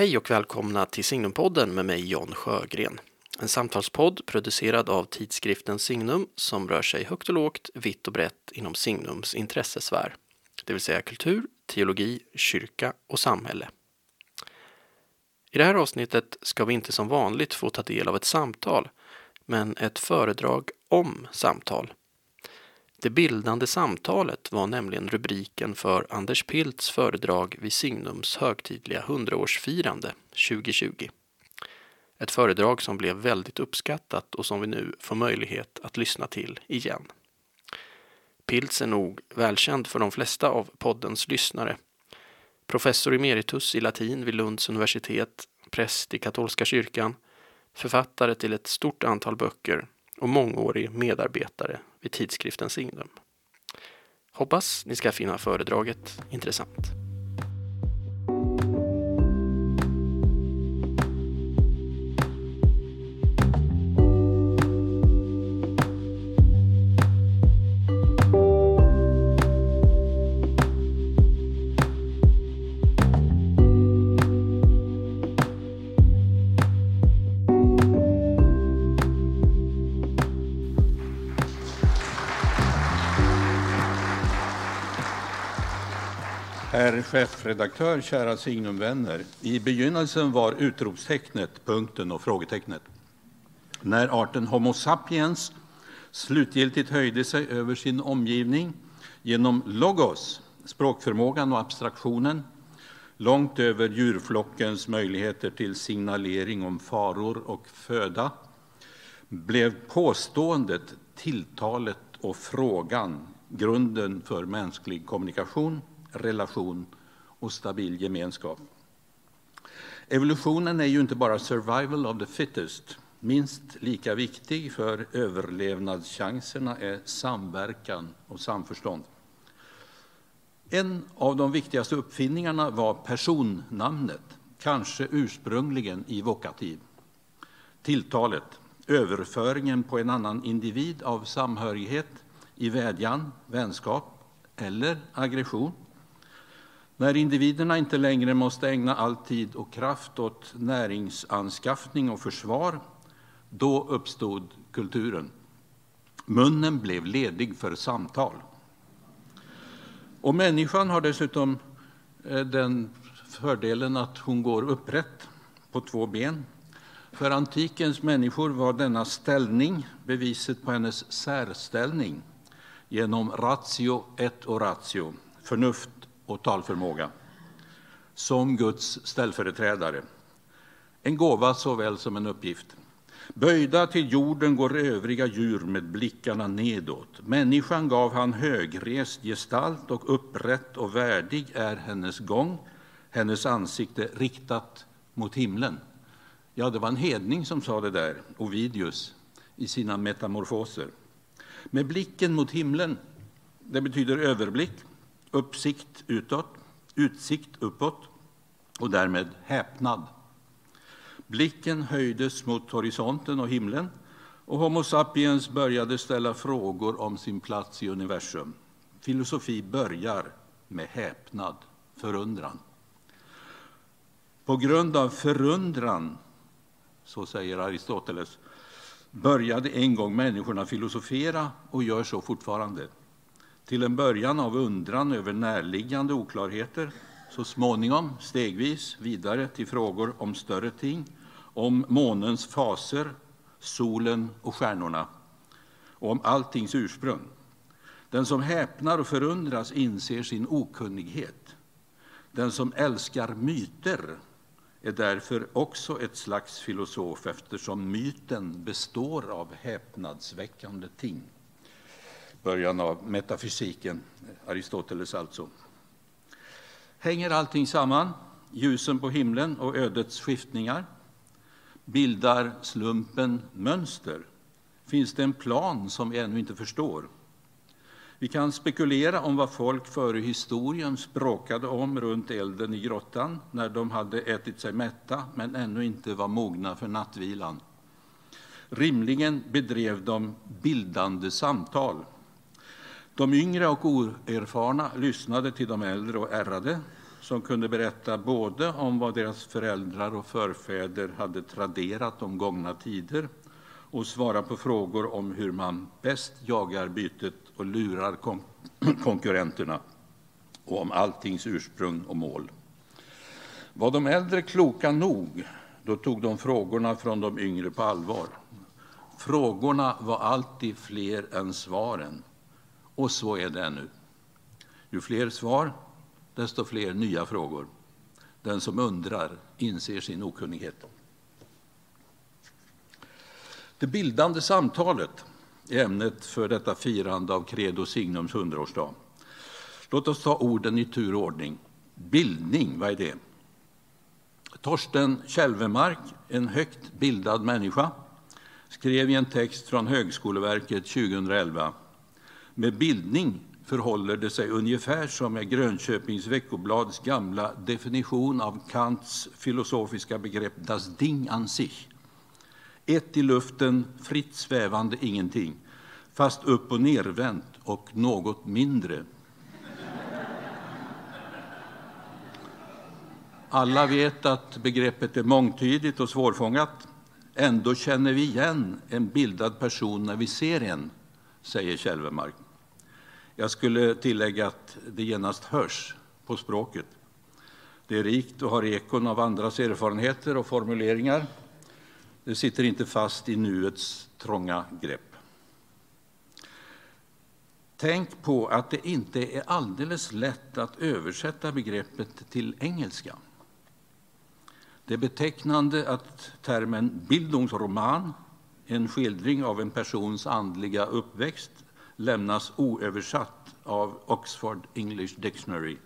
Hej och välkomna till Signumpodden med mig John Sjögren. En samtalspodd producerad av tidskriften Signum som rör sig högt och lågt, vitt och brett inom Signums intressesfär. Det vill säga kultur, teologi, kyrka och samhälle. I det här avsnittet ska vi inte som vanligt få ta del av ett samtal, men ett föredrag om samtal. Det bildande samtalet var nämligen rubriken för Anders Pilts föredrag vid Signums högtidliga 100-årsfirande 2020. Ett föredrag som blev väldigt uppskattat och som vi nu får möjlighet att lyssna till igen. Pilts är nog välkänd för de flesta av poddens lyssnare. Professor emeritus i latin vid Lunds universitet, präst i katolska kyrkan, författare till ett stort antal böcker och mångårig medarbetare vid tidskriften Signum. Hoppas ni ska finna föredraget intressant. Chefredaktör, kära Signumvänner. I begynnelsen var utropstecknet punkten och frågetecknet. När arten Homo sapiens slutgiltigt höjde sig över sin omgivning genom logos, språkförmågan och abstraktionen, långt över djurflockens möjligheter till signalering om faror och föda, blev påståendet, tilltalet och frågan grunden för mänsklig kommunikation relation och stabil gemenskap. Evolutionen är ju inte bara survival of the fittest. Minst lika viktig för överlevnadschanserna är samverkan och samförstånd. En av de viktigaste uppfinningarna var personnamnet, kanske ursprungligen i vokativ. Tilltalet, överföringen på en annan individ av samhörighet i vädjan, vänskap eller aggression när individerna inte längre måste ägna all tid och kraft åt näringsanskaffning och försvar, då uppstod kulturen. Munnen blev ledig för samtal. Och människan har dessutom eh, den fördelen att hon går upprätt på två ben. För antikens människor var denna ställning beviset på hennes särställning genom ratio et oratio, förnuft och talförmåga som Guds ställföreträdare. En gåva såväl som en uppgift. Böjda till jorden går övriga djur med blickarna nedåt. Människan gav han högrest gestalt och upprätt och värdig är hennes gång, hennes ansikte riktat mot himlen. Ja, det var en hedning som sa det där, Ovidius, i sina metamorfoser. Med blicken mot himlen, det betyder överblick, uppsikt utåt, utsikt uppåt och därmed häpnad. Blicken höjdes mot horisonten och himlen och Homo sapiens började ställa frågor om sin plats i universum. Filosofi börjar med häpnad, förundran. På grund av förundran, så säger Aristoteles, började en gång människorna filosofera och gör så fortfarande till en början av undran över närliggande oklarheter, så småningom stegvis vidare till frågor om större ting, om månens faser, solen och stjärnorna och om alltings ursprung. Den som häpnar och förundras inser sin okunnighet. Den som älskar myter är därför också ett slags filosof eftersom myten består av häpnadsväckande ting början av metafysiken, Aristoteles alltså. Hänger allting samman, ljusen på himlen och ödets skiftningar? Bildar slumpen mönster? Finns det en plan som vi ännu inte förstår? Vi kan spekulera om vad folk före historien språkade om runt elden i grottan när de hade ätit sig mätta men ännu inte var mogna för nattvilan. Rimligen bedrev de bildande samtal de yngre och oerfarna lyssnade till de äldre och ärrade. som kunde berätta både om vad deras föräldrar och förfäder hade traderat om gångna tider och svara på frågor om hur man bäst jagar bytet och lurar kon konkurrenterna och om alltings ursprung och mål. Var de äldre kloka nog, då tog de frågorna från de yngre på allvar. Frågorna var alltid fler än svaren. Och så är det ännu. Ju fler svar, desto fler nya frågor. Den som undrar inser sin okunnighet. Det bildande samtalet är ämnet för detta firande av Credo Signums hundraårsdag. Låt oss ta orden i tur och ordning. Bildning, vad är det? Torsten Kälvemark, en högt bildad människa, skrev i en text från Högskoleverket 2011 med bildning förhåller det sig ungefär som med Grönköpings Veckoblads gamla definition av Kants filosofiska begrepp das Ding an sich. Ett i luften, fritt svävande ingenting, fast upp och nervänt och något mindre. Alla vet att begreppet är mångtydigt och svårfångat. Ändå känner vi igen en bildad person när vi ser en, säger Kälvemark. Jag skulle tillägga att det genast hörs på språket. Det är rikt och har ekon av andras erfarenheter och formuleringar. Det sitter inte fast i nuets trånga grepp. Tänk på att det inte är alldeles lätt att översätta begreppet till engelska. Det är betecknande att termen Bildungsroman, en skildring av en persons andliga uppväxt, lämnas oöversatt av Oxford English Dictionary.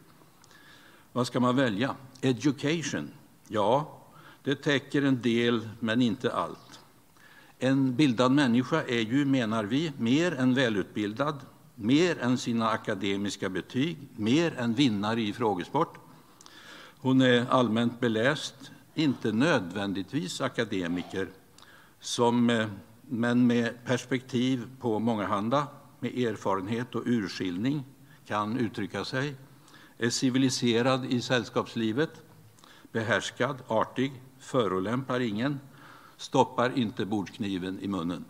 Vad ska man välja? Education? Ja, det täcker en del, men inte allt. En bildad människa är ju, menar vi, mer än välutbildad, mer än sina akademiska betyg, mer än vinnare i frågesport. Hon är allmänt beläst, inte nödvändigtvis akademiker, som, eh, men med perspektiv på mångahanda, med erfarenhet och urskiljning, kan uttrycka sig, är civiliserad i sällskapslivet, behärskad, artig, förolämpar ingen, stoppar inte bordskniven i munnen.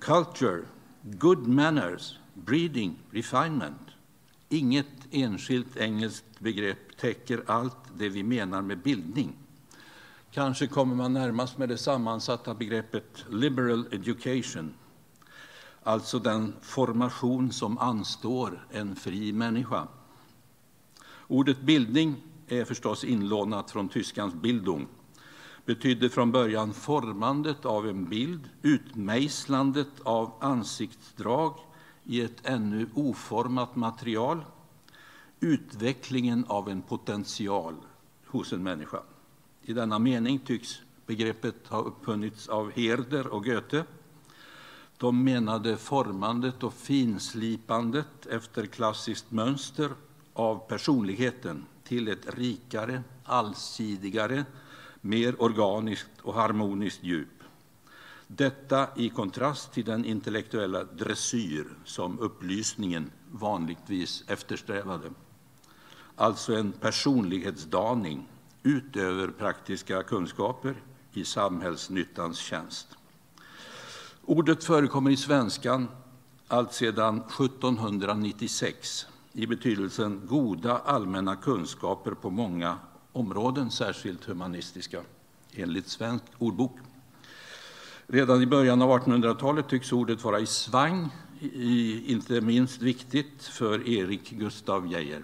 Culture, good manners, breeding, refinement. Inget enskilt engelskt begrepp täcker allt det vi menar med bildning. Kanske kommer man närmast med det sammansatta begreppet liberal education, alltså den formation som anstår en fri människa. Ordet bildning är förstås inlånat från tyskans Bildung. Betydde från början formandet av en bild, utmejslandet av ansiktsdrag i ett ännu oformat material, utvecklingen av en potential hos en människa. I denna mening tycks begreppet ha uppfunnits av Herder och Goethe. De menade formandet och finslipandet efter klassiskt mönster av personligheten till ett rikare, allsidigare, mer organiskt och harmoniskt djup. Detta i kontrast till den intellektuella dressyr som upplysningen vanligtvis eftersträvade. Alltså en personlighetsdaning utöver praktiska kunskaper i samhällsnyttans tjänst. Ordet förekommer i svenskan alltsedan 1796 i betydelsen goda allmänna kunskaper på många områden, särskilt humanistiska, enligt Svensk ordbok. Redan i början av 1800-talet tycks ordet vara i svang, inte minst viktigt för Erik Gustav Geijer.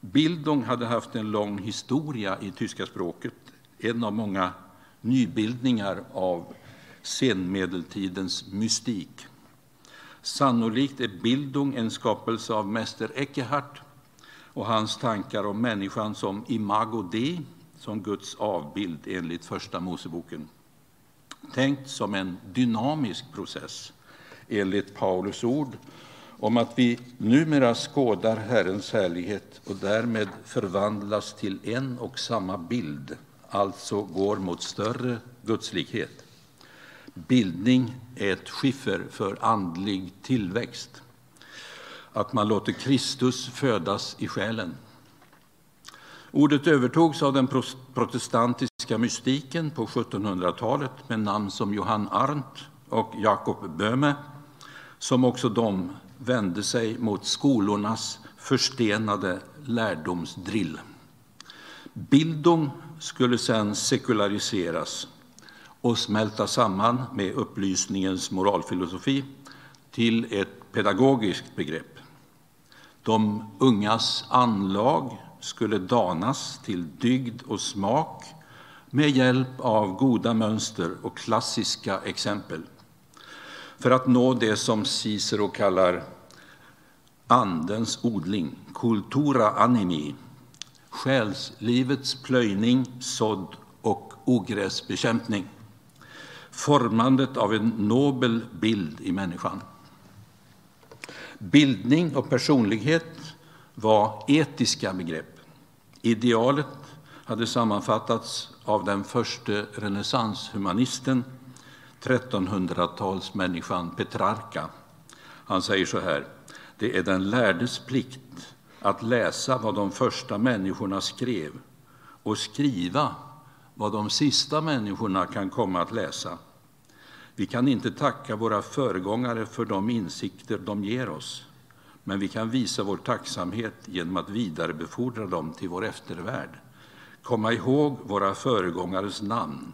Bildung hade haft en lång historia i tyska språket, en av många nybildningar av senmedeltidens mystik. Sannolikt är Bildung en skapelse av mäster Eckehart och hans tankar om människan som imago Dei, som Guds avbild enligt Första Moseboken. Tänkt som en dynamisk process enligt Paulus ord om att vi numera skådar Herrens härlighet och därmed förvandlas till en och samma bild, alltså går mot större gudslikhet. Bildning är ett skiffer för andlig tillväxt. att man låter Kristus födas i själen. Ordet övertogs av den protestantiska mystiken på 1700-talet med namn som Johann Arndt och Jakob Böhme, som också de vände sig mot skolornas förstenade lärdomsdrill. Bildung skulle sedan sekulariseras och smälta samman med upplysningens moralfilosofi till ett pedagogiskt begrepp. De ungas anlag skulle danas till dygd och smak med hjälp av goda mönster och klassiska exempel för att nå det som Cicero kallar andens odling, cultura animi, själslivets plöjning, sådd och ogräsbekämpning, formandet av en nobel bild i människan. Bildning och personlighet var etiska begrepp. Idealet hade sammanfattats av den första renässanshumanisten, 1300-talsmänniskan Petrarca. Han säger så här, det är den lärdes plikt att läsa vad de första människorna skrev och skriva vad de sista människorna kan komma att läsa. Vi kan inte tacka våra föregångare för de insikter de ger oss, men vi kan visa vår tacksamhet genom att vidarebefordra dem till vår eftervärld. Komma ihåg våra föregångares namn,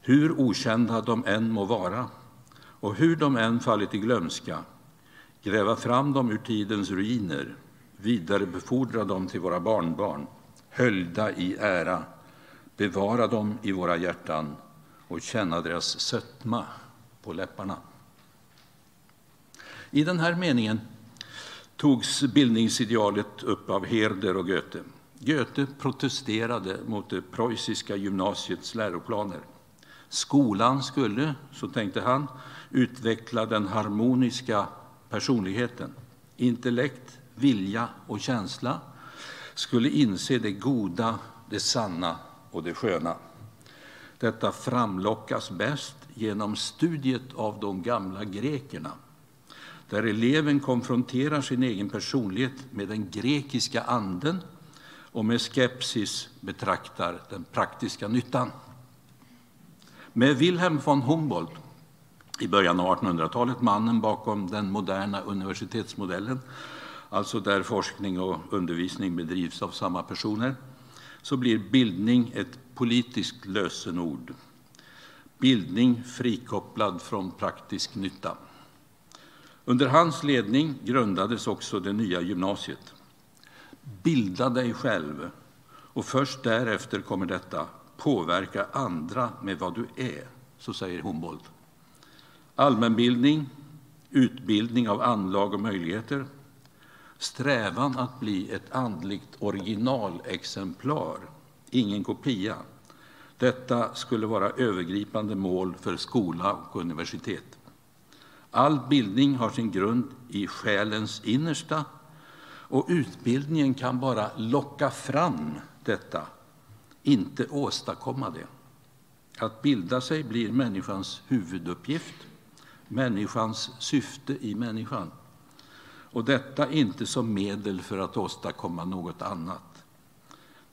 hur okända de än må vara och hur de än fallit i glömska. Gräva fram dem ur tidens ruiner, vidarebefordra dem till våra barnbarn, höljda i ära, bevara dem i våra hjärtan och känna deras sötma på läpparna. I den här meningen togs bildningsidealet upp av Herder och Goethe. Goethe protesterade mot det preussiska gymnasiets läroplaner. Skolan skulle, så tänkte han, utveckla den harmoniska personligheten. Intellekt, vilja och känsla skulle inse det goda, det sanna och det sköna. Detta framlockas bäst genom studiet av de gamla grekerna där eleven konfronterar sin egen personlighet med den grekiska anden och med skepsis betraktar den praktiska nyttan. Med Wilhelm von Humboldt i början av 1800-talet, mannen bakom den moderna universitetsmodellen, alltså där forskning och undervisning bedrivs av samma personer, så blir bildning ett politiskt lösenord. Bildning frikopplad från praktisk nytta. Under hans ledning grundades också det nya gymnasiet. Bilda dig själv, och först därefter kommer detta påverka andra med vad du är, så säger Humboldt. Allmänbildning, utbildning av anlag och möjligheter, strävan att bli ett andligt originalexemplar, ingen kopia. Detta skulle vara övergripande mål för skola och universitet. All bildning har sin grund i själens innersta och utbildningen kan bara locka fram detta, inte åstadkomma det. Att bilda sig blir människans huvuduppgift, människans syfte i människan. Och detta inte som medel för att åstadkomma något annat.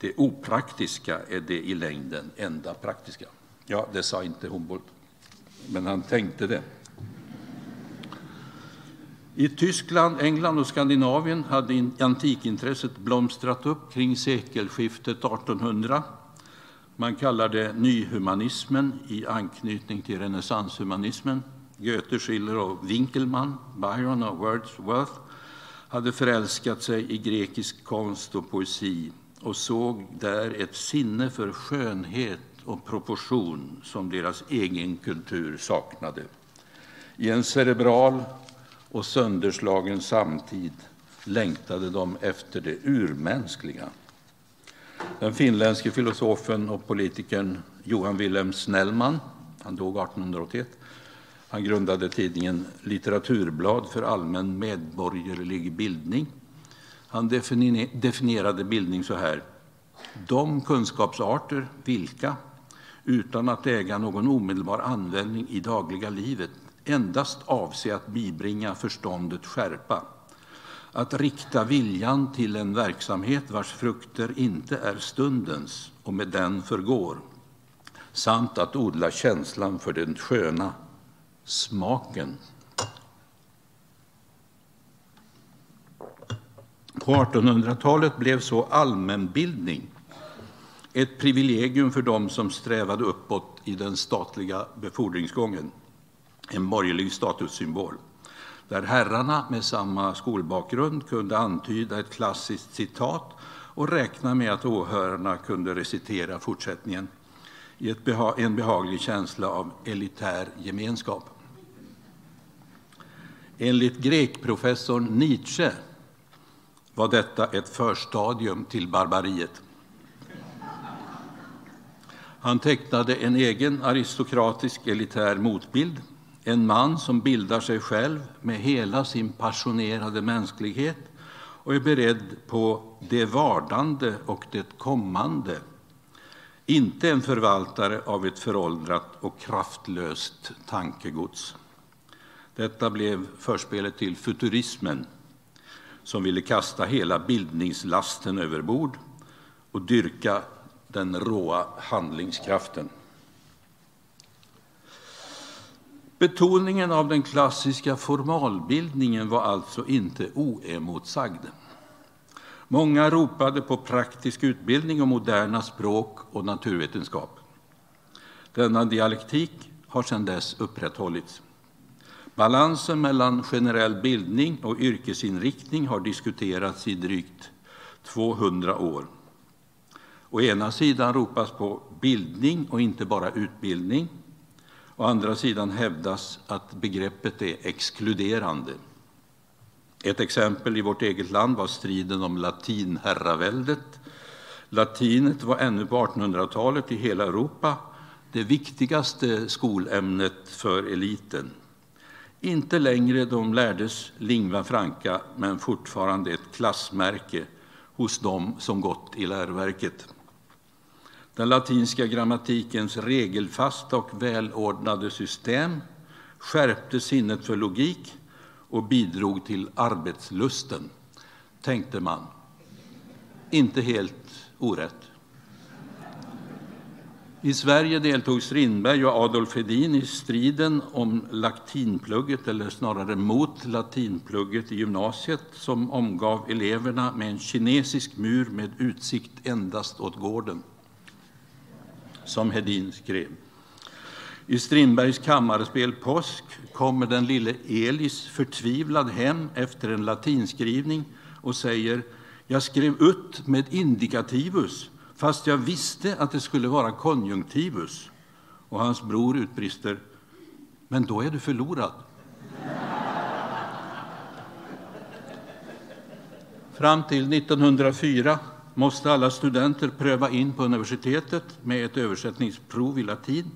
Det opraktiska är det i längden enda praktiska. Ja, det sa inte Humboldt, men han tänkte det. I Tyskland, England och Skandinavien hade antikintresset blomstrat upp kring sekelskiftet 1800. Man kallar det nyhumanismen i anknytning till renässanshumanismen. Goethe, Schiller och Winkelmann, Byron och Wordsworth hade förälskat sig i grekisk konst och poesi och såg där ett sinne för skönhet och proportion som deras egen kultur saknade. I en cerebral och sönderslagen samtid längtade de efter det urmänskliga. Den finländske filosofen och politikern Johan Wilhelm Snellman, han dog 1881, han grundade tidningen Litteraturblad för allmän medborgerlig bildning. Han definierade bildning så här. De kunskapsarter vilka, utan att äga någon omedelbar användning i dagliga livet, endast avse att bibringa förståndet skärpa, att rikta viljan till en verksamhet vars frukter inte är stundens och med den förgår, samt att odla känslan för den sköna, smaken. På 1800-talet blev så allmänbildning ett privilegium för dem som strävade uppåt i den statliga befordringsgången, en borgerlig statussymbol där herrarna med samma skolbakgrund kunde antyda ett klassiskt citat och räkna med att åhörarna kunde recitera fortsättningen i ett beha en behaglig känsla av elitär gemenskap. Enligt grekprofessorn Nietzsche var detta ett förstadium till barbariet. Han tecknade en egen aristokratisk elitär motbild en man som bildar sig själv med hela sin passionerade mänsklighet och är beredd på det vardande och det kommande. Inte en förvaltare av ett föråldrat och kraftlöst tankegods. Detta blev förspelet till futurismen som ville kasta hela bildningslasten över bord och dyrka den råa handlingskraften. Betoningen av den klassiska formalbildningen var alltså inte oemotsagd. Många ropade på praktisk utbildning och moderna språk och naturvetenskap. Denna dialektik har sedan dess upprätthållits. Balansen mellan generell bildning och yrkesinriktning har diskuterats i drygt 200 år. Å ena sidan ropas på bildning och inte bara utbildning. Å andra sidan hävdas att begreppet är exkluderande. Ett exempel i vårt eget land var striden om latinherraväldet. Latinet var ännu på 1800-talet i hela Europa det viktigaste skolämnet för eliten. Inte längre de lärdes lingua franca, men fortfarande ett klassmärke hos dem som gått i läroverket. Den latinska grammatikens regelfasta och välordnade system skärpte sinnet för logik och bidrog till arbetslusten, tänkte man. Inte helt orätt. I Sverige deltog Strindberg och Adolf Hedin i striden om latinplugget, eller snarare mot latinplugget i gymnasiet som omgav eleverna med en kinesisk mur med utsikt endast åt gården som Hedin skrev. I Strindbergs kammarspel Påsk kommer den lille Elis förtvivlad hem efter en latinskrivning och säger Jag skrev ut med indikativus fast jag visste att det skulle vara konjunktivus. Och hans bror utbrister Men då är du förlorad. Fram till 1904 måste alla studenter pröva in på universitetet med ett översättningsprov i latin,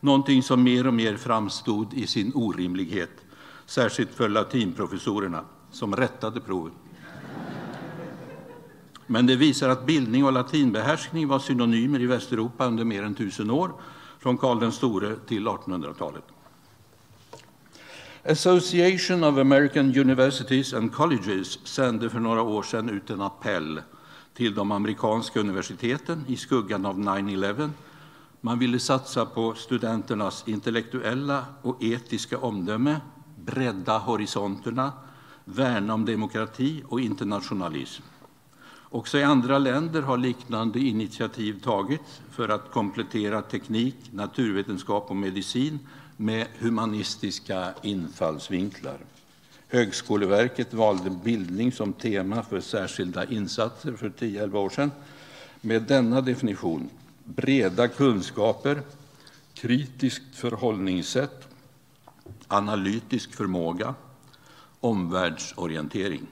någonting som mer och mer framstod i sin orimlighet, särskilt för latinprofessorerna som rättade proven. Men det visar att bildning och latinbehärskning var synonymer i Västeuropa under mer än tusen år, från Karl den store till 1800-talet. Association of American Universities and Colleges sände för några år sedan ut en appell till de amerikanska universiteten i skuggan av 9-11. Man ville satsa på studenternas intellektuella och etiska omdöme, bredda horisonterna, värna om demokrati och internationalism. Också i andra länder har liknande initiativ tagits för att komplettera teknik, naturvetenskap och medicin med humanistiska infallsvinklar. Högskoleverket valde bildning som tema för särskilda insatser för 10-11 år sedan. Med denna definition, breda kunskaper, kritiskt förhållningssätt, analytisk förmåga, omvärldsorientering.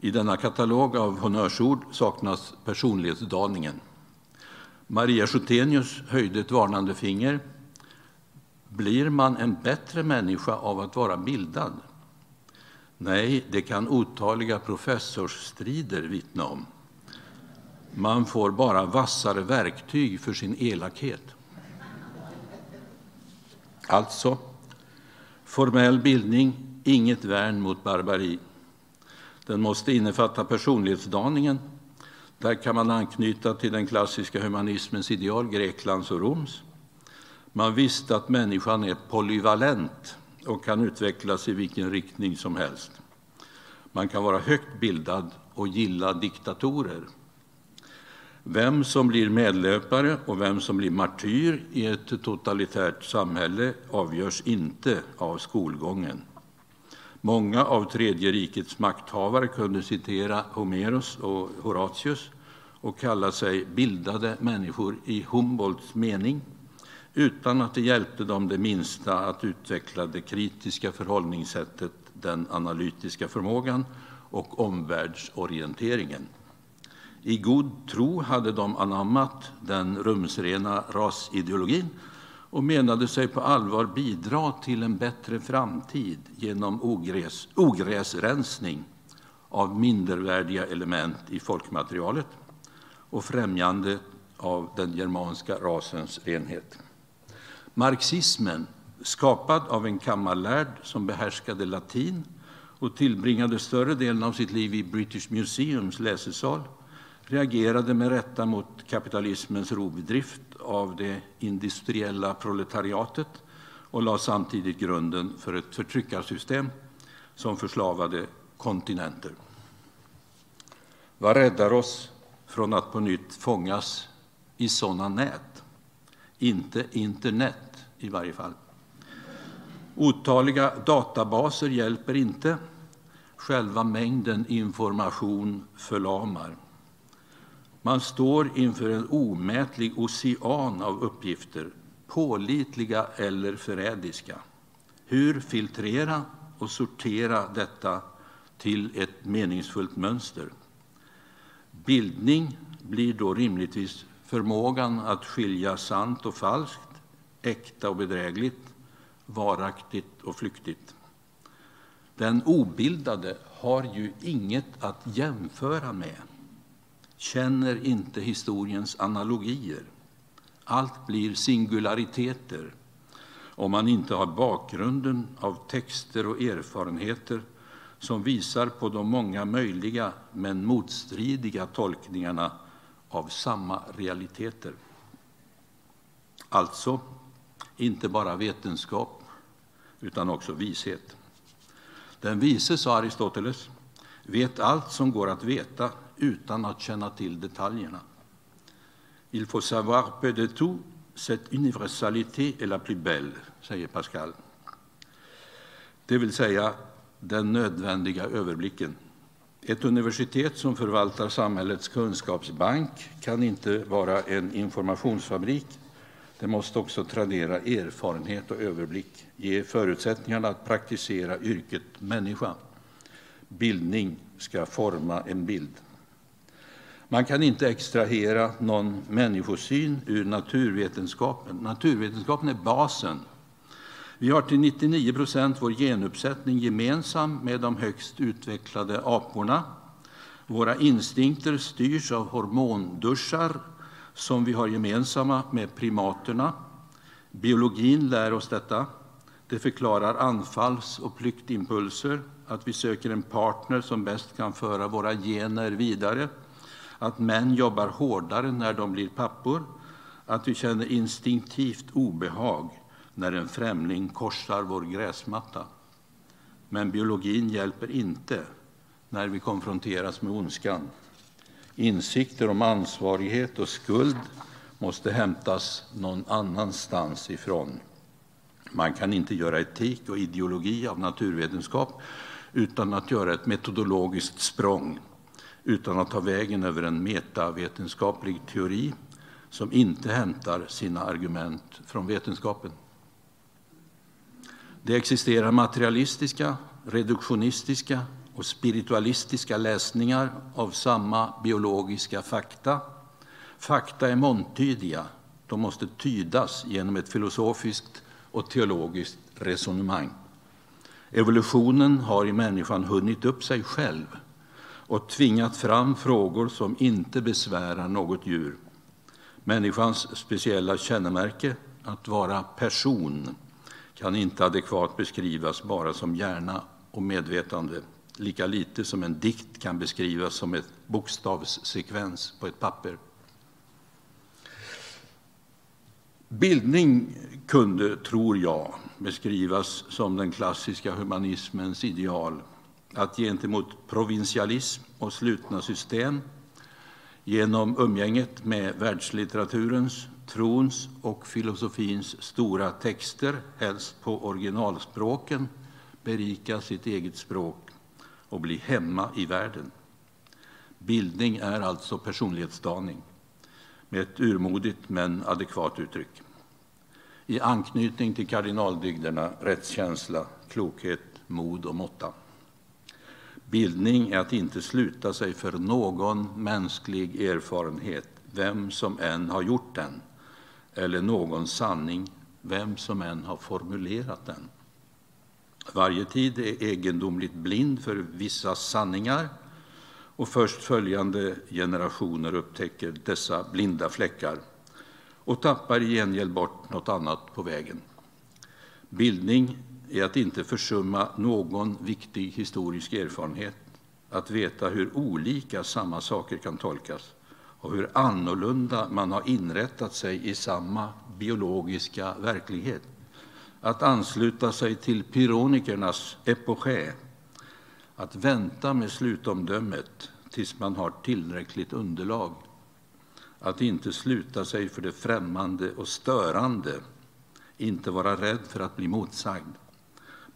I denna katalog av honnörsord saknas personlighetsdaningen. Maria Schotenius höjde ett varnande finger blir man en bättre människa av att vara bildad? Nej, det kan otaliga professorsstrider vittna om. Man får bara vassare verktyg för sin elakhet. Alltså, formell bildning, inget värn mot barbari. Den måste innefatta personlighetsdaningen. Där kan man anknyta till den klassiska humanismens ideal, Greklands och Roms. Man visste att människan är polyvalent och kan utvecklas i vilken riktning som helst. Man kan vara högt bildad och gilla diktatorer. Vem som blir medlöpare och vem som blir martyr i ett totalitärt samhälle avgörs inte av skolgången. Många av Tredje rikets makthavare kunde citera Homeros och Horatius och kalla sig bildade människor i Humboldts mening utan att det hjälpte dem det minsta att utveckla det kritiska förhållningssättet, den analytiska förmågan och omvärldsorienteringen. I god tro hade de anammat den rumsrena rasideologin och menade sig på allvar bidra till en bättre framtid genom ogräs, ogräsrensning av mindervärdiga element i folkmaterialet och främjande av den germanska rasens renhet. Marxismen, skapad av en kammarlärd som behärskade latin och tillbringade större delen av sitt liv i British Museums läsesal, reagerade med rätta mot kapitalismens rovdrift av det industriella proletariatet och lade samtidigt grunden för ett förtryckarsystem som förslavade kontinenter. Vad räddar oss från att på nytt fångas i sådana nät? Inte internet i varje fall. Otaliga databaser hjälper inte. Själva mängden information förlamar. Man står inför en omätlig ocean av uppgifter, pålitliga eller förrädiska. Hur filtrera och sortera detta till ett meningsfullt mönster? Bildning blir då rimligtvis förmågan att skilja sant och falskt, äkta och bedrägligt, varaktigt och flyktigt. Den obildade har ju inget att jämföra med känner inte historiens analogier. Allt blir singulariteter om man inte har bakgrunden av texter och erfarenheter som visar på de många möjliga men motstridiga tolkningarna av samma realiteter. Alltså, inte bara vetenskap, utan också vishet. Den vise, sa Aristoteles, vet allt som går att veta utan att känna till detaljerna. Il faut savoir peu de tout, cette universalité est la plus belle, säger Pascal. Det vill säga den nödvändiga överblicken. Ett universitet som förvaltar samhällets kunskapsbank kan inte vara en informationsfabrik. Det måste också tradera erfarenhet och överblick, ge förutsättningarna att praktisera yrket människa. Bildning ska forma en bild. Man kan inte extrahera någon människosyn ur naturvetenskapen. Naturvetenskapen är basen. Vi har till 99 procent vår genuppsättning gemensam med de högst utvecklade aporna. Våra instinkter styrs av hormonduschar som vi har gemensamma med primaterna. Biologin lär oss detta. Det förklarar anfalls och flyktimpulser, att vi söker en partner som bäst kan föra våra gener vidare att män jobbar hårdare när de blir pappor, att vi känner instinktivt obehag när en främling korsar vår gräsmatta. Men biologin hjälper inte när vi konfronteras med ondskan. Insikter om ansvarighet och skuld måste hämtas någon annanstans ifrån. Man kan inte göra etik och ideologi av naturvetenskap utan att göra ett metodologiskt språng utan att ta vägen över en metavetenskaplig teori som inte hämtar sina argument från vetenskapen. Det existerar materialistiska, reduktionistiska och spiritualistiska läsningar av samma biologiska fakta. Fakta är mångtydiga. De måste tydas genom ett filosofiskt och teologiskt resonemang. Evolutionen har i människan hunnit upp sig själv och tvingat fram frågor som inte besvärar något djur. Människans speciella kännemärke, att vara person, kan inte adekvat beskrivas bara som hjärna och medvetande. lika lite som en dikt kan beskrivas som en bokstavssekvens på ett papper. Bildning kunde, tror jag, beskrivas som den klassiska humanismens ideal. Att gentemot provinsialism och slutna system genom umgänget med världslitteraturens, trons och filosofins stora texter, helst på originalspråken, berika sitt eget språk och bli hemma i världen. Bildning är alltså personlighetsdaning med ett urmodigt men adekvat uttryck. I anknytning till kardinaldygderna rättskänsla, klokhet, mod och måtta. Bildning är att inte sluta sig för någon mänsklig erfarenhet, vem som än har gjort den, eller någon sanning, vem som än har formulerat den. Varje tid är egendomligt blind för vissa sanningar och först följande generationer upptäcker dessa blinda fläckar och tappar i gengäld bort något annat på vägen. Bildning är att inte försumma någon viktig historisk erfarenhet, att veta hur olika samma saker kan tolkas och hur annorlunda man har inrättat sig i samma biologiska verklighet. Att ansluta sig till pyronikernas epoché, att vänta med slutomdömet tills man har tillräckligt underlag. Att inte sluta sig för det främmande och störande, inte vara rädd för att bli motsagd.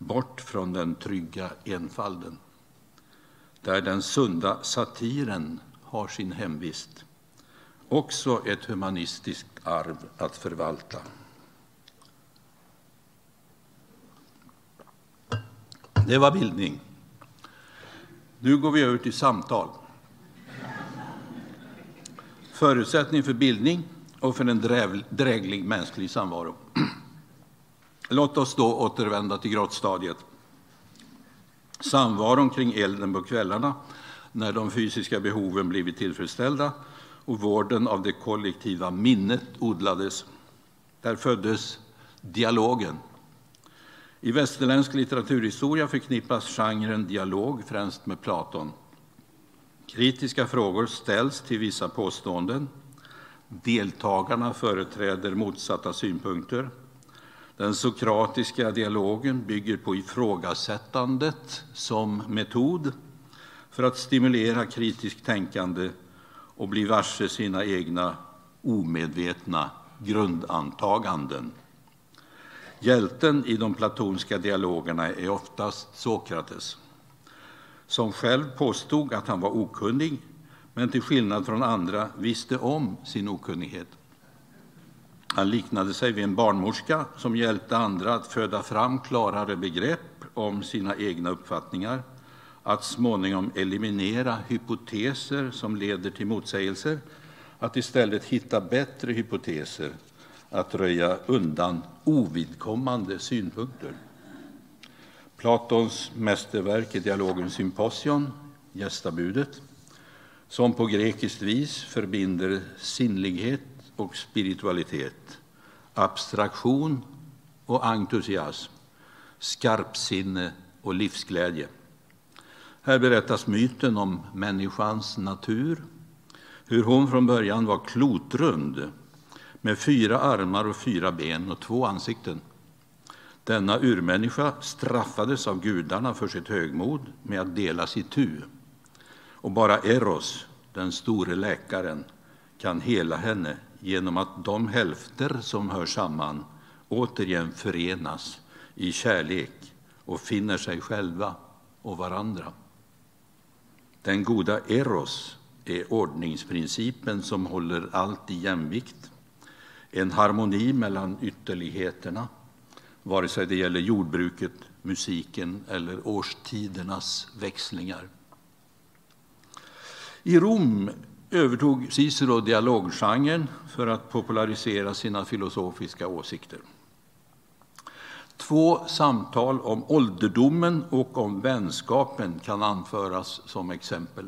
Bort från den trygga enfalden, där den sunda satiren har sin hemvist. Också ett humanistiskt arv att förvalta. Det var bildning. Nu går vi över till samtal. Förutsättning för bildning och för en dräglig mänsklig samvaro. Låt oss då återvända till grottstadiet. Samvaron kring elden på kvällarna när de fysiska behoven blivit tillfredsställda och vården av det kollektiva minnet odlades. Där föddes dialogen. I västerländsk litteraturhistoria förknippas genren dialog främst med Platon. Kritiska frågor ställs till vissa påståenden. Deltagarna företräder motsatta synpunkter. Den sokratiska dialogen bygger på ifrågasättandet som metod för att stimulera kritiskt tänkande och bli varse sina egna omedvetna grundantaganden. Hjälten i de platonska dialogerna är oftast Sokrates som själv påstod att han var okunnig men till skillnad från andra visste om sin okunnighet. Han liknade sig vid en barnmorska som hjälpte andra att föda fram klarare begrepp om sina egna uppfattningar, att småningom eliminera hypoteser som leder till motsägelser, att istället hitta bättre hypoteser, att röja undan ovidkommande synpunkter. Platons mästerverk i dialogen Symposion, gästabudet, som på grekiskt vis förbinder sinnlighet och spiritualitet, abstraktion och entusiasm, skarpsinne och livsglädje. Här berättas myten om människans natur, hur hon från början var klotrund med fyra armar och fyra ben och två ansikten. Denna urmänniska straffades av gudarna för sitt högmod med att delas itu. Och bara Eros, den store läkaren, kan hela henne genom att de hälfter som hör samman återigen förenas i kärlek och finner sig själva och varandra. Den goda Eros är ordningsprincipen som håller allt i jämvikt. En harmoni mellan ytterligheterna vare sig det gäller jordbruket, musiken eller årstidernas växlingar. I Rom övertog Cicero dialoggenren för att popularisera sina filosofiska åsikter. Två samtal om ålderdomen och om vänskapen kan anföras som exempel.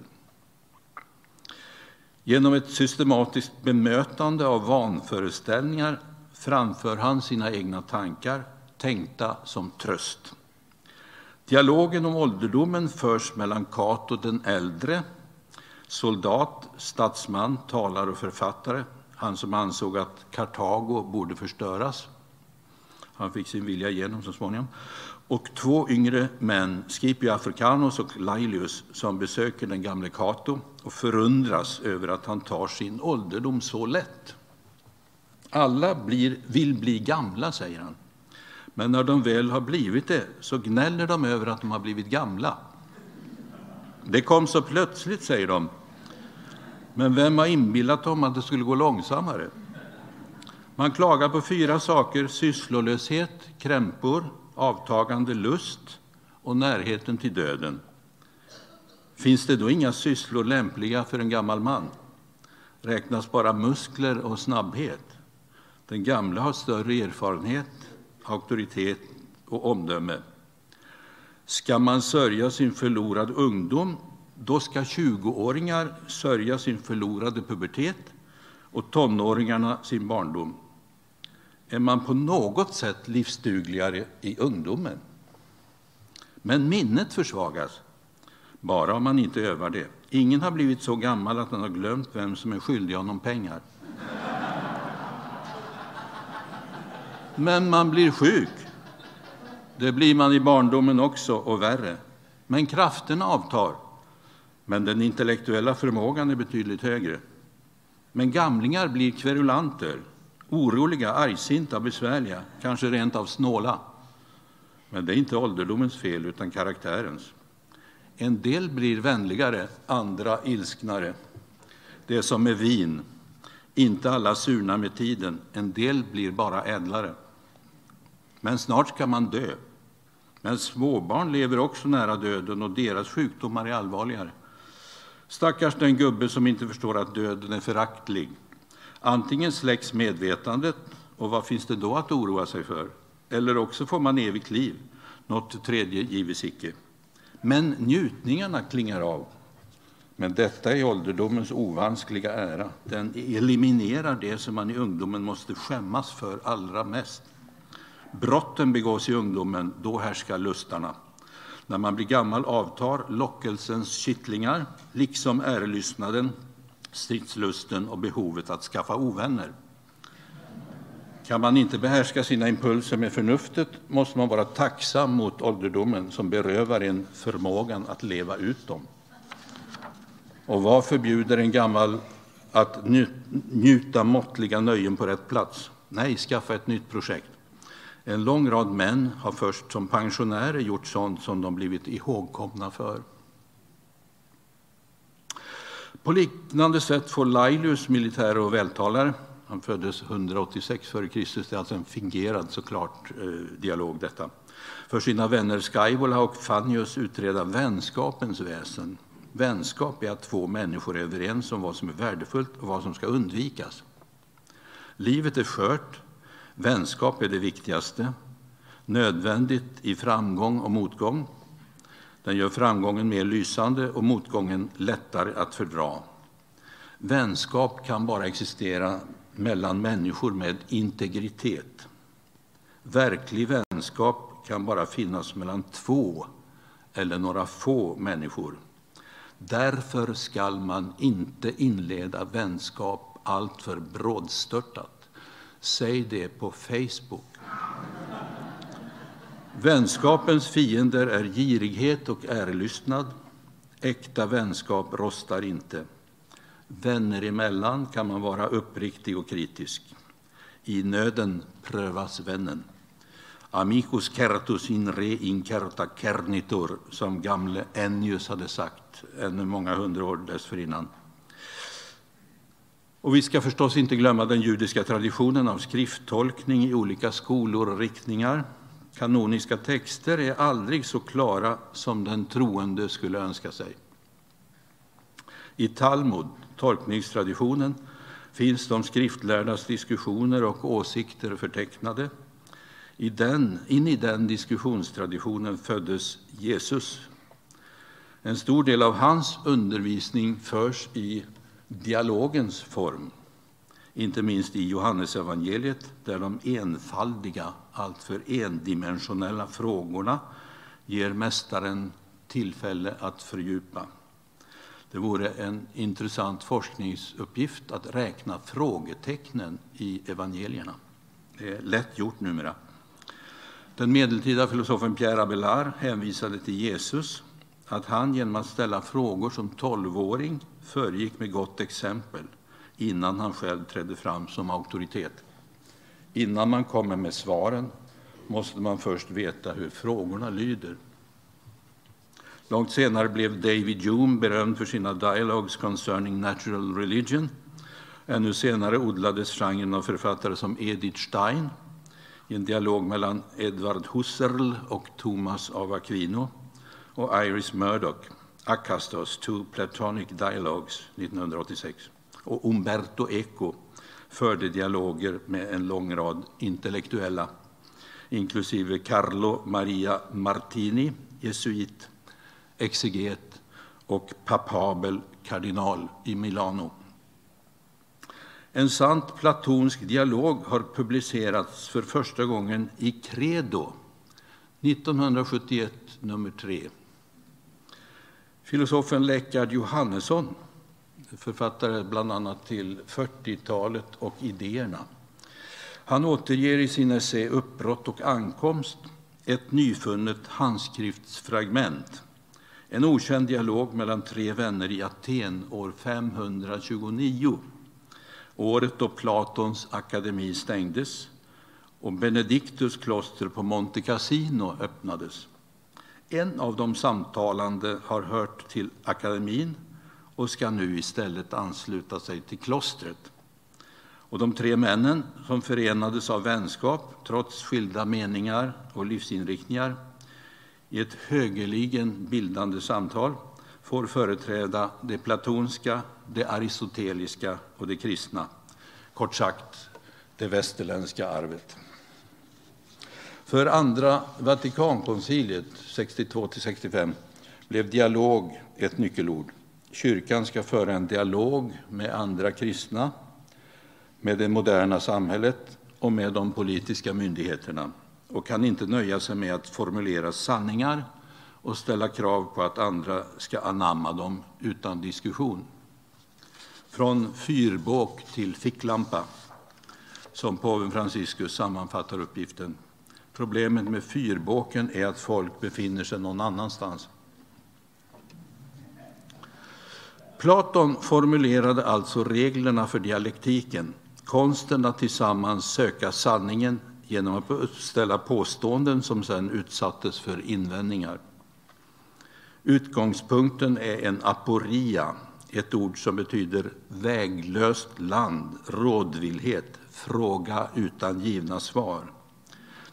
Genom ett systematiskt bemötande av vanföreställningar framför han sina egna tankar tänkta som tröst. Dialogen om ålderdomen förs mellan Cato den äldre, soldat, statsman, talare och författare, han som ansåg att Kartago borde förstöras. Han fick sin vilja igenom så småningom. Och två yngre män, Scipio Africanus och Laelius, som besöker den gamle Cato och förundras över att han tar sin ålderdom så lätt. Alla blir, vill bli gamla, säger han. Men när de väl har blivit det så gnäller de över att de har blivit gamla. Det kom så plötsligt, säger de. Men vem har inbillat dem att det skulle gå långsammare? Man klagar på fyra saker sysslolöshet, krämpor, avtagande lust och närheten till döden. Finns det då inga sysslor lämpliga för en gammal man? Räknas bara muskler och snabbhet? Den gamla har större erfarenhet, auktoritet och omdöme. Ska man sörja sin förlorade ungdom, då ska 20-åringar sörja sin förlorade pubertet och tonåringarna sin barndom. Är man på något sätt livsdugligare i ungdomen? Men minnet försvagas, bara om man inte övar det. Ingen har blivit så gammal att han har glömt vem som är skyldig honom pengar. Men man blir sjuk. Det blir man i barndomen också, och värre. Men kraften avtar. Men den intellektuella förmågan är betydligt högre. Men gamlingar blir kverulanter, oroliga, argsinta, besvärliga, kanske rent av snåla. Men det är inte ålderdomens fel, utan karaktärens. En del blir vänligare, andra ilsknare. Det är som med vin. Inte alla surnar med tiden, en del blir bara ädlare. Men snart ska man dö. Men småbarn lever också nära döden och deras sjukdomar är allvarligare. Stackars den gubbe som inte förstår att döden är föraktlig. Antingen släcks medvetandet, och vad finns det då att oroa sig för? Eller också får man evigt liv, något tredje gives icke. Men njutningarna klingar av. Men detta är ålderdomens ovanskliga ära. Den eliminerar det som man i ungdomen måste skämmas för allra mest. Brotten begås i ungdomen, då härskar lustarna. När man blir gammal avtar lockelsens kittlingar, liksom ärelystnaden, stridslusten och behovet att skaffa ovänner. Kan man inte behärska sina impulser med förnuftet måste man vara tacksam mot ålderdomen som berövar en förmågan att leva ut dem. Och vad förbjuder en gammal att njuta måttliga nöjen på rätt plats? Nej, skaffa ett nytt projekt. En lång rad män har först som pensionärer gjort sånt som de blivit ihågkomna för. På liknande sätt får Laelius, militär och vältalare, han föddes 186 f.Kr., det är alltså en fingerad såklart eh, dialog detta, för sina vänner Skyvola och Fannius utreda vänskapens väsen. Vänskap är att två människor är överens om vad som är värdefullt och vad som ska undvikas. Livet är skört, Vänskap är det viktigaste, nödvändigt i framgång och motgång. Den gör framgången mer lysande och motgången lättare att fördra. Vänskap kan bara existera mellan människor med integritet. Verklig vänskap kan bara finnas mellan två eller några få människor. Därför skall man inte inleda vänskap alltför brådstörtat. Säg det på Facebook. Vänskapens fiender är girighet och ärelystnad. Äkta vänskap rostar inte. Vänner emellan kan man vara uppriktig och kritisk. I nöden prövas vännen. Amicus certus in re incerta cernitur, som gamle Ennius hade sagt ännu många hundra år dessförinnan. Och vi ska förstås inte glömma den judiska traditionen av skrifttolkning i olika skolor och riktningar. Kanoniska texter är aldrig så klara som den troende skulle önska sig. I Talmud, tolkningstraditionen, finns de skriftlärdas diskussioner och åsikter förtecknade. I den, in i den diskussionstraditionen föddes Jesus. En stor del av hans undervisning förs i dialogens form, inte minst i Johannesevangeliet där de enfaldiga, alltför endimensionella frågorna ger mästaren tillfälle att fördjupa. Det vore en intressant forskningsuppgift att räkna frågetecknen i evangelierna. Det är lätt gjort numera. Den medeltida filosofen Pierre Abelard hänvisade till Jesus, att han genom att ställa frågor som tolvåring föregick med gott exempel innan han själv trädde fram som auktoritet. Innan man kommer med svaren måste man först veta hur frågorna lyder. Långt senare blev David Hume berömd för sina dialogues concerning natural religion. Ännu senare odlades genren av författare som Edith Stein i en dialog mellan Edward Husserl och Thomas av Aquino och Iris Murdoch, Akastos, Two Platonic Dialogues 1986. Och Umberto Eco förde dialoger med en lång rad intellektuella, inklusive Carlo Maria Martini, jesuit, exeget och papabel kardinal i Milano. En sant platonsk dialog har publicerats för första gången i Credo 1971, nummer 3. Filosofen Lekard Johannesson, författare bland annat till 40-talet och idéerna, han återger i sin essä Uppbrott och ankomst ett nyfunnet handskriftsfragment. En okänd dialog mellan tre vänner i Aten år 529 året då Platons akademi stängdes och Benedictus kloster på Monte Cassino öppnades. En av de samtalande har hört till akademin och ska nu istället ansluta sig till klostret. Och de tre männen som förenades av vänskap trots skilda meningar och livsinriktningar i ett högeligen bildande samtal får företräda det platonska, det aristoteliska och det kristna. Kort sagt, det västerländska arvet. För andra Vatikankonciliet 62-65 blev dialog ett nyckelord. Kyrkan ska föra en dialog med andra kristna, med det moderna samhället och med de politiska myndigheterna och kan inte nöja sig med att formulera sanningar och ställa krav på att andra ska anamma dem utan diskussion. Från fyrbåk till ficklampa, som påven Franciscus sammanfattar uppgiften. Problemet med fyrbåken är att folk befinner sig någon annanstans. Platon formulerade alltså reglerna för dialektiken, konsten att tillsammans söka sanningen genom att uppställa påståenden som sedan utsattes för invändningar. Utgångspunkten är en aporia, ett ord som betyder väglöst land, rådvillhet, fråga utan givna svar.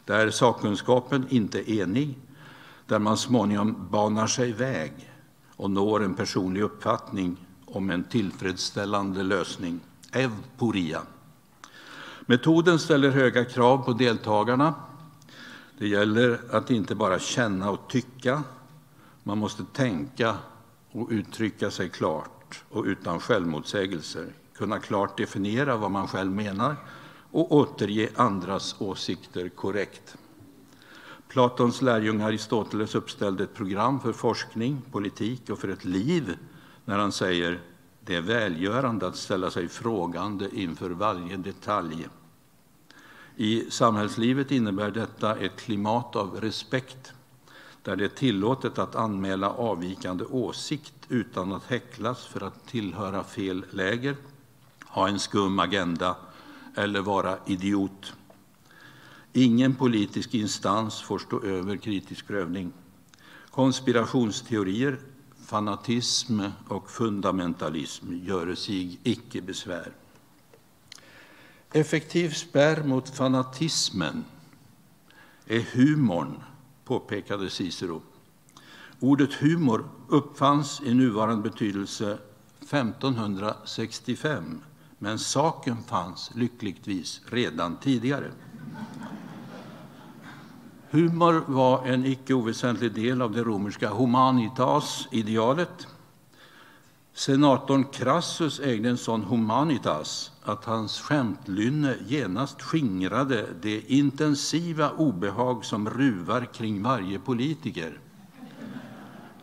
Där sakkunskapen inte är enig, där man småningom banar sig väg och når en personlig uppfattning om en tillfredsställande lösning. Evporia. Metoden ställer höga krav på deltagarna. Det gäller att inte bara känna och tycka, man måste tänka och uttrycka sig klart och utan självmotsägelser, kunna klart definiera vad man själv menar och återge andras åsikter korrekt. Platons lärjunge Aristoteles uppställde ett program för forskning, politik och för ett liv när han säger det är välgörande att ställa sig frågande inför varje detalj. I samhällslivet innebär detta ett klimat av respekt där det är tillåtet att anmäla avvikande åsikt utan att häcklas för att tillhöra fel läger, ha en skum agenda eller vara idiot. Ingen politisk instans får stå över kritisk prövning. Konspirationsteorier, fanatism och fundamentalism göre sig icke besvär. Effektiv spärr mot fanatismen är humorn påpekade Cicero. Ordet humor uppfanns i nuvarande betydelse 1565, men saken fanns lyckligtvis redan tidigare. Humor var en icke oväsentlig del av det romerska humanitas-idealet. Senatorn Crassus ägde en sån humanitas att hans skämtlynne genast skingrade det intensiva obehag som ruvar kring varje politiker.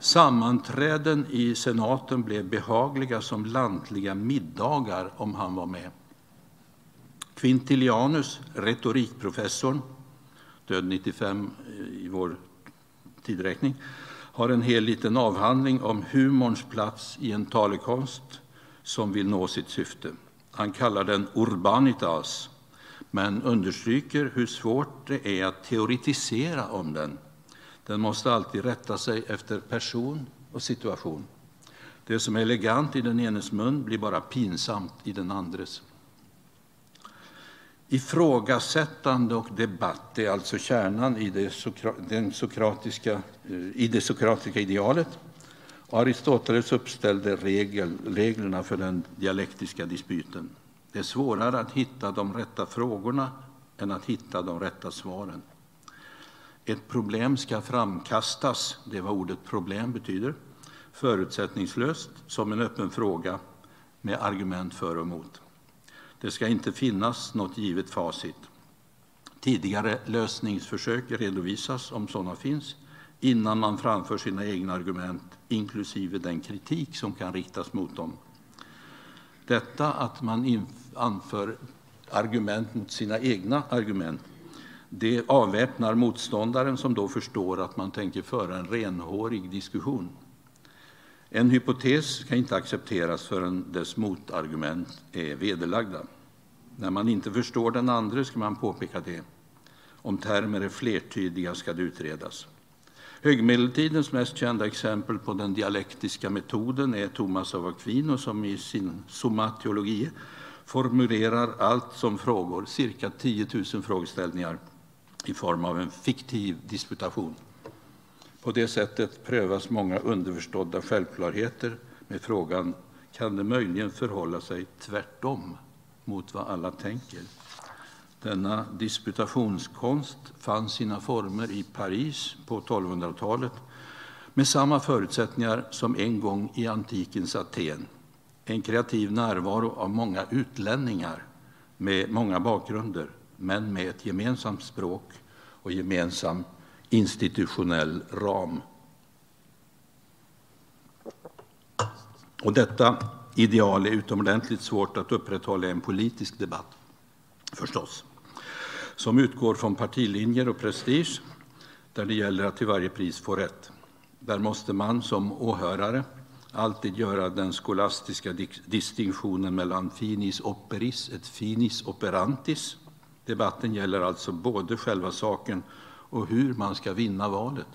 Sammanträden i senaten blev behagliga som lantliga middagar om han var med. Quintilianus, retorikprofessorn, död 95 eh, i vår tidräkning, har en hel liten avhandling om humorns plats i en talekonst som vill nå sitt syfte. Han kallar den urbanitas, men understryker hur svårt det är att teoretisera om den. Den måste alltid rätta sig efter person och situation. Det som är elegant i den enes mun blir bara pinsamt i den andres. Ifrågasättande och debatt är alltså kärnan i det, den sokratiska, eh, i det sokratiska idealet. Aristoteles uppställde regel, reglerna för den dialektiska dispyten. Det är svårare att hitta de rätta frågorna än att hitta de rätta svaren. Ett problem ska framkastas, det är vad ordet problem betyder, förutsättningslöst som en öppen fråga med argument för och emot. Det ska inte finnas något givet facit. Tidigare lösningsförsök redovisas, om sådana finns, innan man framför sina egna argument, inklusive den kritik som kan riktas mot dem. Detta att man anför argument mot sina egna argument, det avväpnar motståndaren som då förstår att man tänker föra en renhårig diskussion. En hypotes kan inte accepteras förrän dess motargument är vederlagda. När man inte förstår den andra ska man påpeka det. Om termer är flertydiga ska det utredas. Högmedeltidens mest kända exempel på den dialektiska metoden är Thomas av Aquino som i sin somatologi formulerar allt som frågor, cirka 10 000 frågeställningar i form av en fiktiv disputation. På det sättet prövas många underförstådda självklarheter med frågan kan det möjligen förhålla sig tvärtom mot vad alla tänker. Denna disputationskonst fann sina former i Paris på 1200-talet med samma förutsättningar som en gång i antikens Aten. En kreativ närvaro av många utlänningar med många bakgrunder, men med ett gemensamt språk och gemensam institutionell ram. Och detta ideal är utomordentligt svårt att upprätthålla i en politisk debatt, förstås, som utgår från partilinjer och prestige, där det gäller att till varje pris få rätt. Där måste man som åhörare alltid göra den skolastiska distinktionen mellan finis operis et finis operantis. Debatten gäller alltså både själva saken och hur man ska vinna valet.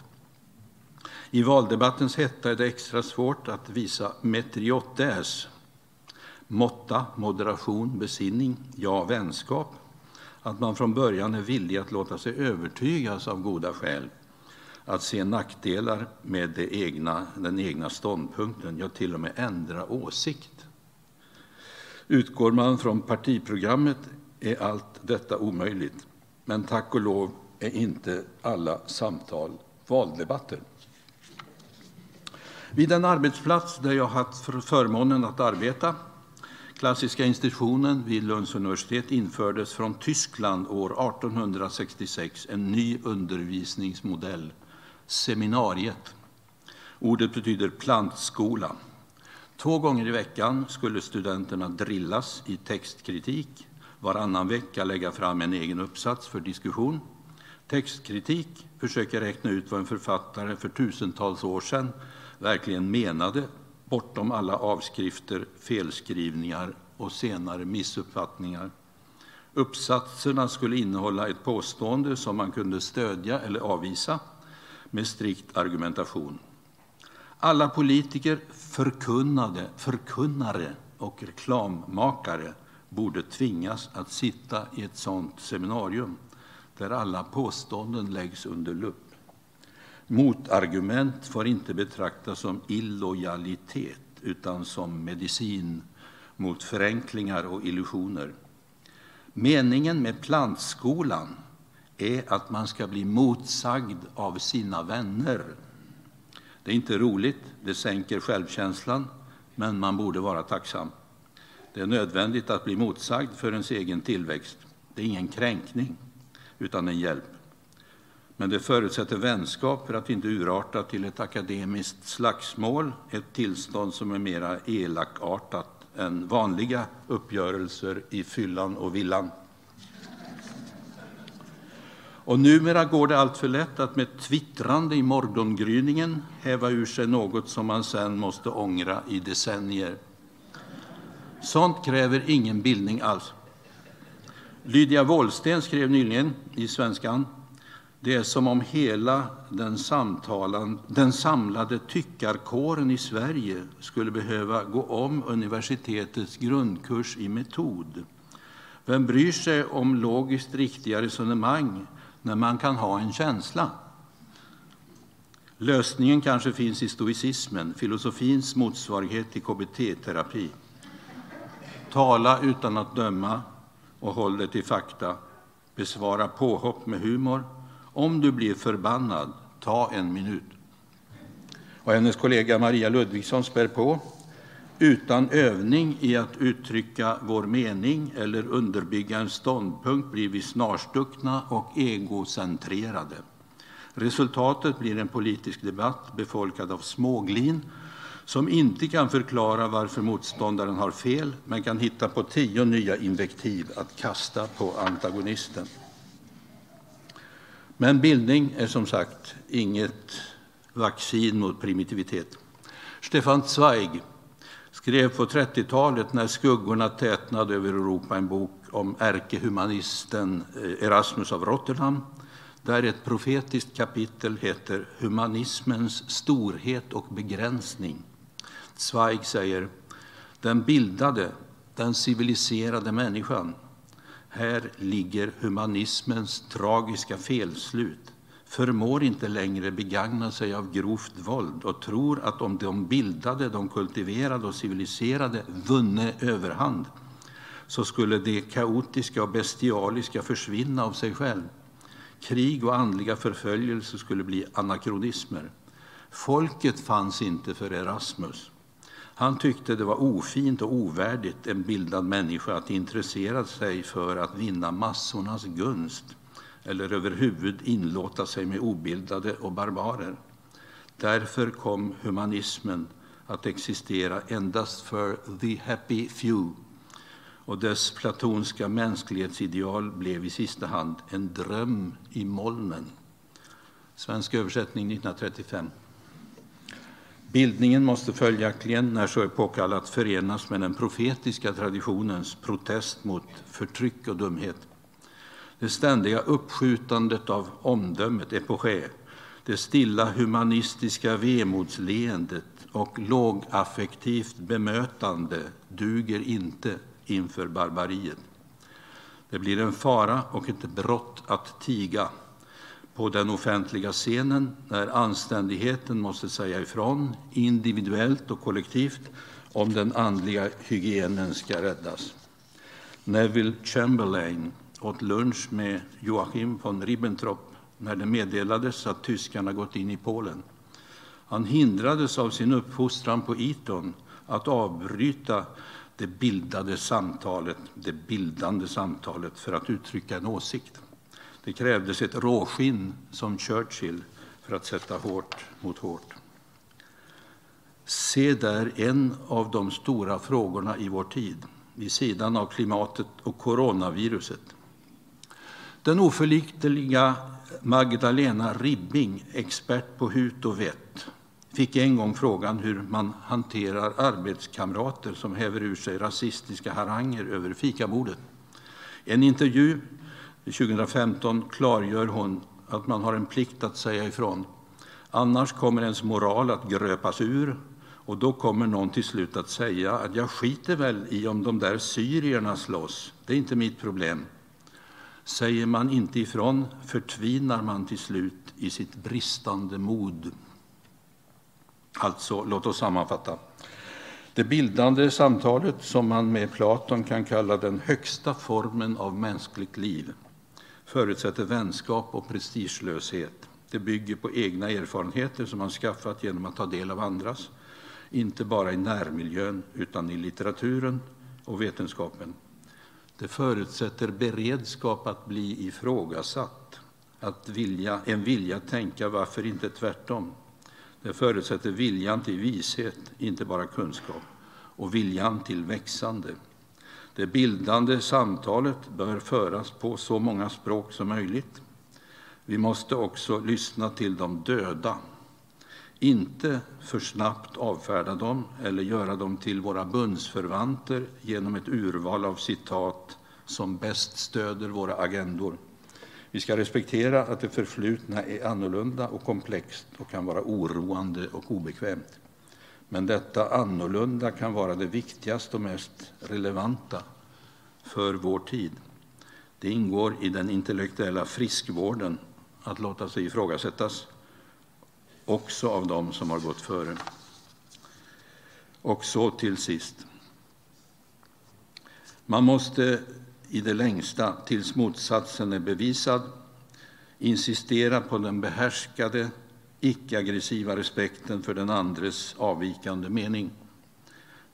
I valdebattens hetta är det extra svårt att visa metriotes, måtta, moderation, besinning, ja, vänskap. Att man från början är villig att låta sig övertygas av goda skäl, att se nackdelar med det egna, den egna ståndpunkten, ja, till och med ändra åsikt. Utgår man från partiprogrammet är allt detta omöjligt. Men tack och lov är inte alla samtal valdebatter. Vid den arbetsplats där jag haft förmånen att arbeta, Klassiska institutionen vid Lunds universitet, infördes från Tyskland år 1866 en ny undervisningsmodell, seminariet. Ordet betyder plantskola. Två gånger i veckan skulle studenterna drillas i textkritik, varannan vecka lägga fram en egen uppsats för diskussion Textkritik försöker räkna ut vad en författare för tusentals år sedan verkligen menade bortom alla avskrifter, felskrivningar och senare missuppfattningar. Uppsatserna skulle innehålla ett påstående som man kunde stödja eller avvisa med strikt argumentation. Alla politiker, förkunnade, förkunnare och reklammakare borde tvingas att sitta i ett sådant seminarium där alla påståenden läggs under lupp. Motargument får inte betraktas som illojalitet utan som medicin mot förenklingar och illusioner. Meningen med plantskolan är att man ska bli motsagd av sina vänner. Det är inte roligt, det sänker självkänslan, men man borde vara tacksam. Det är nödvändigt att bli motsagd för ens egen tillväxt. Det är ingen kränkning utan en hjälp. Men det förutsätter vänskap för att inte urarta till ett akademiskt slagsmål, ett tillstånd som är mera elakartat än vanliga uppgörelser i fyllan och villan. Och numera går det alltför lätt att med twittrande i morgongryningen häva ur sig något som man sen måste ångra i decennier. Sånt kräver ingen bildning alls. Lydia Wåhlsten skrev nyligen i Svenskan det är som om hela den, samtalan, den samlade tyckarkåren i Sverige skulle behöva gå om universitetets grundkurs i metod. Vem bryr sig om logiskt riktiga resonemang när man kan ha en känsla? Lösningen kanske finns i stoicismen, filosofins motsvarighet till KBT-terapi. Tala utan att döma och håll dig till fakta. Besvara påhopp med humor om du blir förbannad, ta en minut. Och hennes kollega Maria Ludvigsson spär på. Utan övning i att uttrycka vår mening eller underbygga en ståndpunkt blir vi snarstuckna och egocentrerade. Resultatet blir en politisk debatt befolkad av småglin som inte kan förklara varför motståndaren har fel men kan hitta på tio nya invektiv att kasta på antagonisten. Men bildning är som sagt inget vaccin mot primitivitet. Stefan Zweig skrev på 30-talet när skuggorna tätnade över Europa en bok om ärkehumanisten eh, Erasmus av Rotterdam där ett profetiskt kapitel heter Humanismens storhet och begränsning. Zweig säger den bildade, den civiliserade människan här ligger humanismens tragiska felslut, förmår inte längre begagna sig av grovt våld och tror att om de bildade, de kultiverade och civiliserade vunne överhand så skulle det kaotiska och bestialiska försvinna av sig själv. Krig och andliga förföljelser skulle bli anakronismer. Folket fanns inte för Erasmus. Han tyckte det var ofint och ovärdigt en bildad människa att intressera sig för att vinna massornas gunst eller överhuvud inlåta sig med obildade och barbarer. Därför kom humanismen att existera endast för the happy few och dess platonska mänsklighetsideal blev i sista hand en dröm i molnen. Svensk översättning 1935. Bildningen måste följaktligen, när så är påkallat, förenas med den profetiska traditionens protest mot förtryck och dumhet. Det ständiga uppskjutandet av omdömet, epoché, det stilla humanistiska vemodsleendet och lågaffektivt bemötande duger inte inför barbariet. Det blir en fara och ett brott att tiga på den offentliga scenen när anständigheten måste säga ifrån, individuellt och kollektivt, om den andliga hygienen ska räddas. Neville Chamberlain åt lunch med Joachim von Ribbentrop när det meddelades att tyskarna gått in i Polen. Han hindrades av sin uppfostran på Eton att avbryta det bildade samtalet, det bildande samtalet för att uttrycka en åsikt. Det krävdes ett råskinn som Churchill för att sätta hårt mot hårt. Se där en av de stora frågorna i vår tid, vid sidan av klimatet och coronaviruset. Den oförlikneliga Magdalena Ribbing, expert på hut och vett, fick en gång frågan hur man hanterar arbetskamrater som häver ur sig rasistiska haranger över fikabordet. En intervju 2015 klargör hon att man har en plikt att säga ifrån. Annars kommer ens moral att gröpas ur och då kommer någon till slut att säga att jag skiter väl i om de där syrierna slåss. Det är inte mitt problem. Säger man inte ifrån förtvinar man till slut i sitt bristande mod. Alltså, låt oss sammanfatta. Det bildande samtalet, som man med Platon kan kalla den högsta formen av mänskligt liv, förutsätter vänskap och prestigelöshet. Det bygger på egna erfarenheter som man skaffat genom att ta del av andras, inte bara i närmiljön utan i litteraturen och vetenskapen. Det förutsätter beredskap att bli ifrågasatt, att vilja, en vilja att tänka varför inte tvärtom. Det förutsätter viljan till vishet, inte bara kunskap, och viljan till växande. Det bildande samtalet bör föras på så många språk som möjligt. Vi måste också lyssna till de döda, inte för snabbt avfärda dem eller göra dem till våra bundsförvanter genom ett urval av citat som bäst stöder våra agendor. Vi ska respektera att det förflutna är annorlunda och komplext och kan vara oroande och obekvämt. Men detta annorlunda kan vara det viktigaste och mest relevanta för vår tid. Det ingår i den intellektuella friskvården att låta sig ifrågasättas, också av dem som har gått före. Och så till sist. Man måste i det längsta, tills motsatsen är bevisad, insistera på den behärskade, icke-aggressiva respekten för den andres avvikande mening.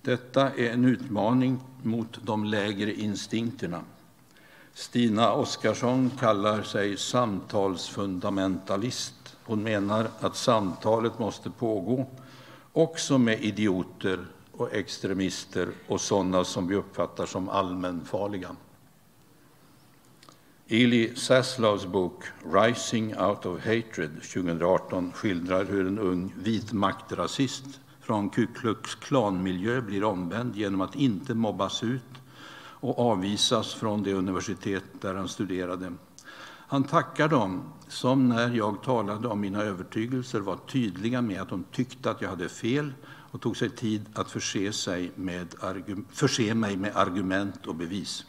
Detta är en utmaning mot de lägre instinkterna. Stina Oskarsson kallar sig samtalsfundamentalist. Hon menar att samtalet måste pågå också med idioter och extremister och sådana som vi uppfattar som allmänfarliga. Eli Saslavs bok Rising out of hatred 2018 skildrar hur en ung vit maktrasist från Ku Klux Klan-miljö blir omvänd genom att inte mobbas ut och avvisas från det universitet där han studerade. Han tackar dem som när jag talade om mina övertygelser var tydliga med att de tyckte att jag hade fel och tog sig tid att förse, sig med, förse mig med argument och bevis.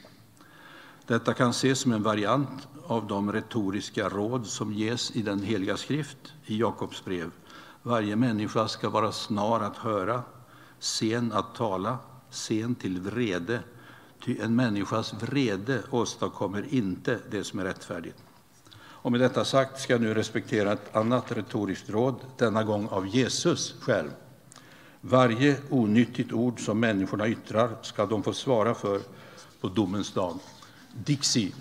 Detta kan ses som en variant av de retoriska råd som ges i den heliga skrift, i Jakobs brev. Varje människa ska vara snar att höra, sen att tala, sen till vrede. Ty en människas vrede åstadkommer inte det som är rättfärdigt. Och med detta sagt ska jag nu respektera ett annat retoriskt råd, denna gång av Jesus själv. Varje onyttigt ord som människorna yttrar ska de få svara för på domens dag. Dixie.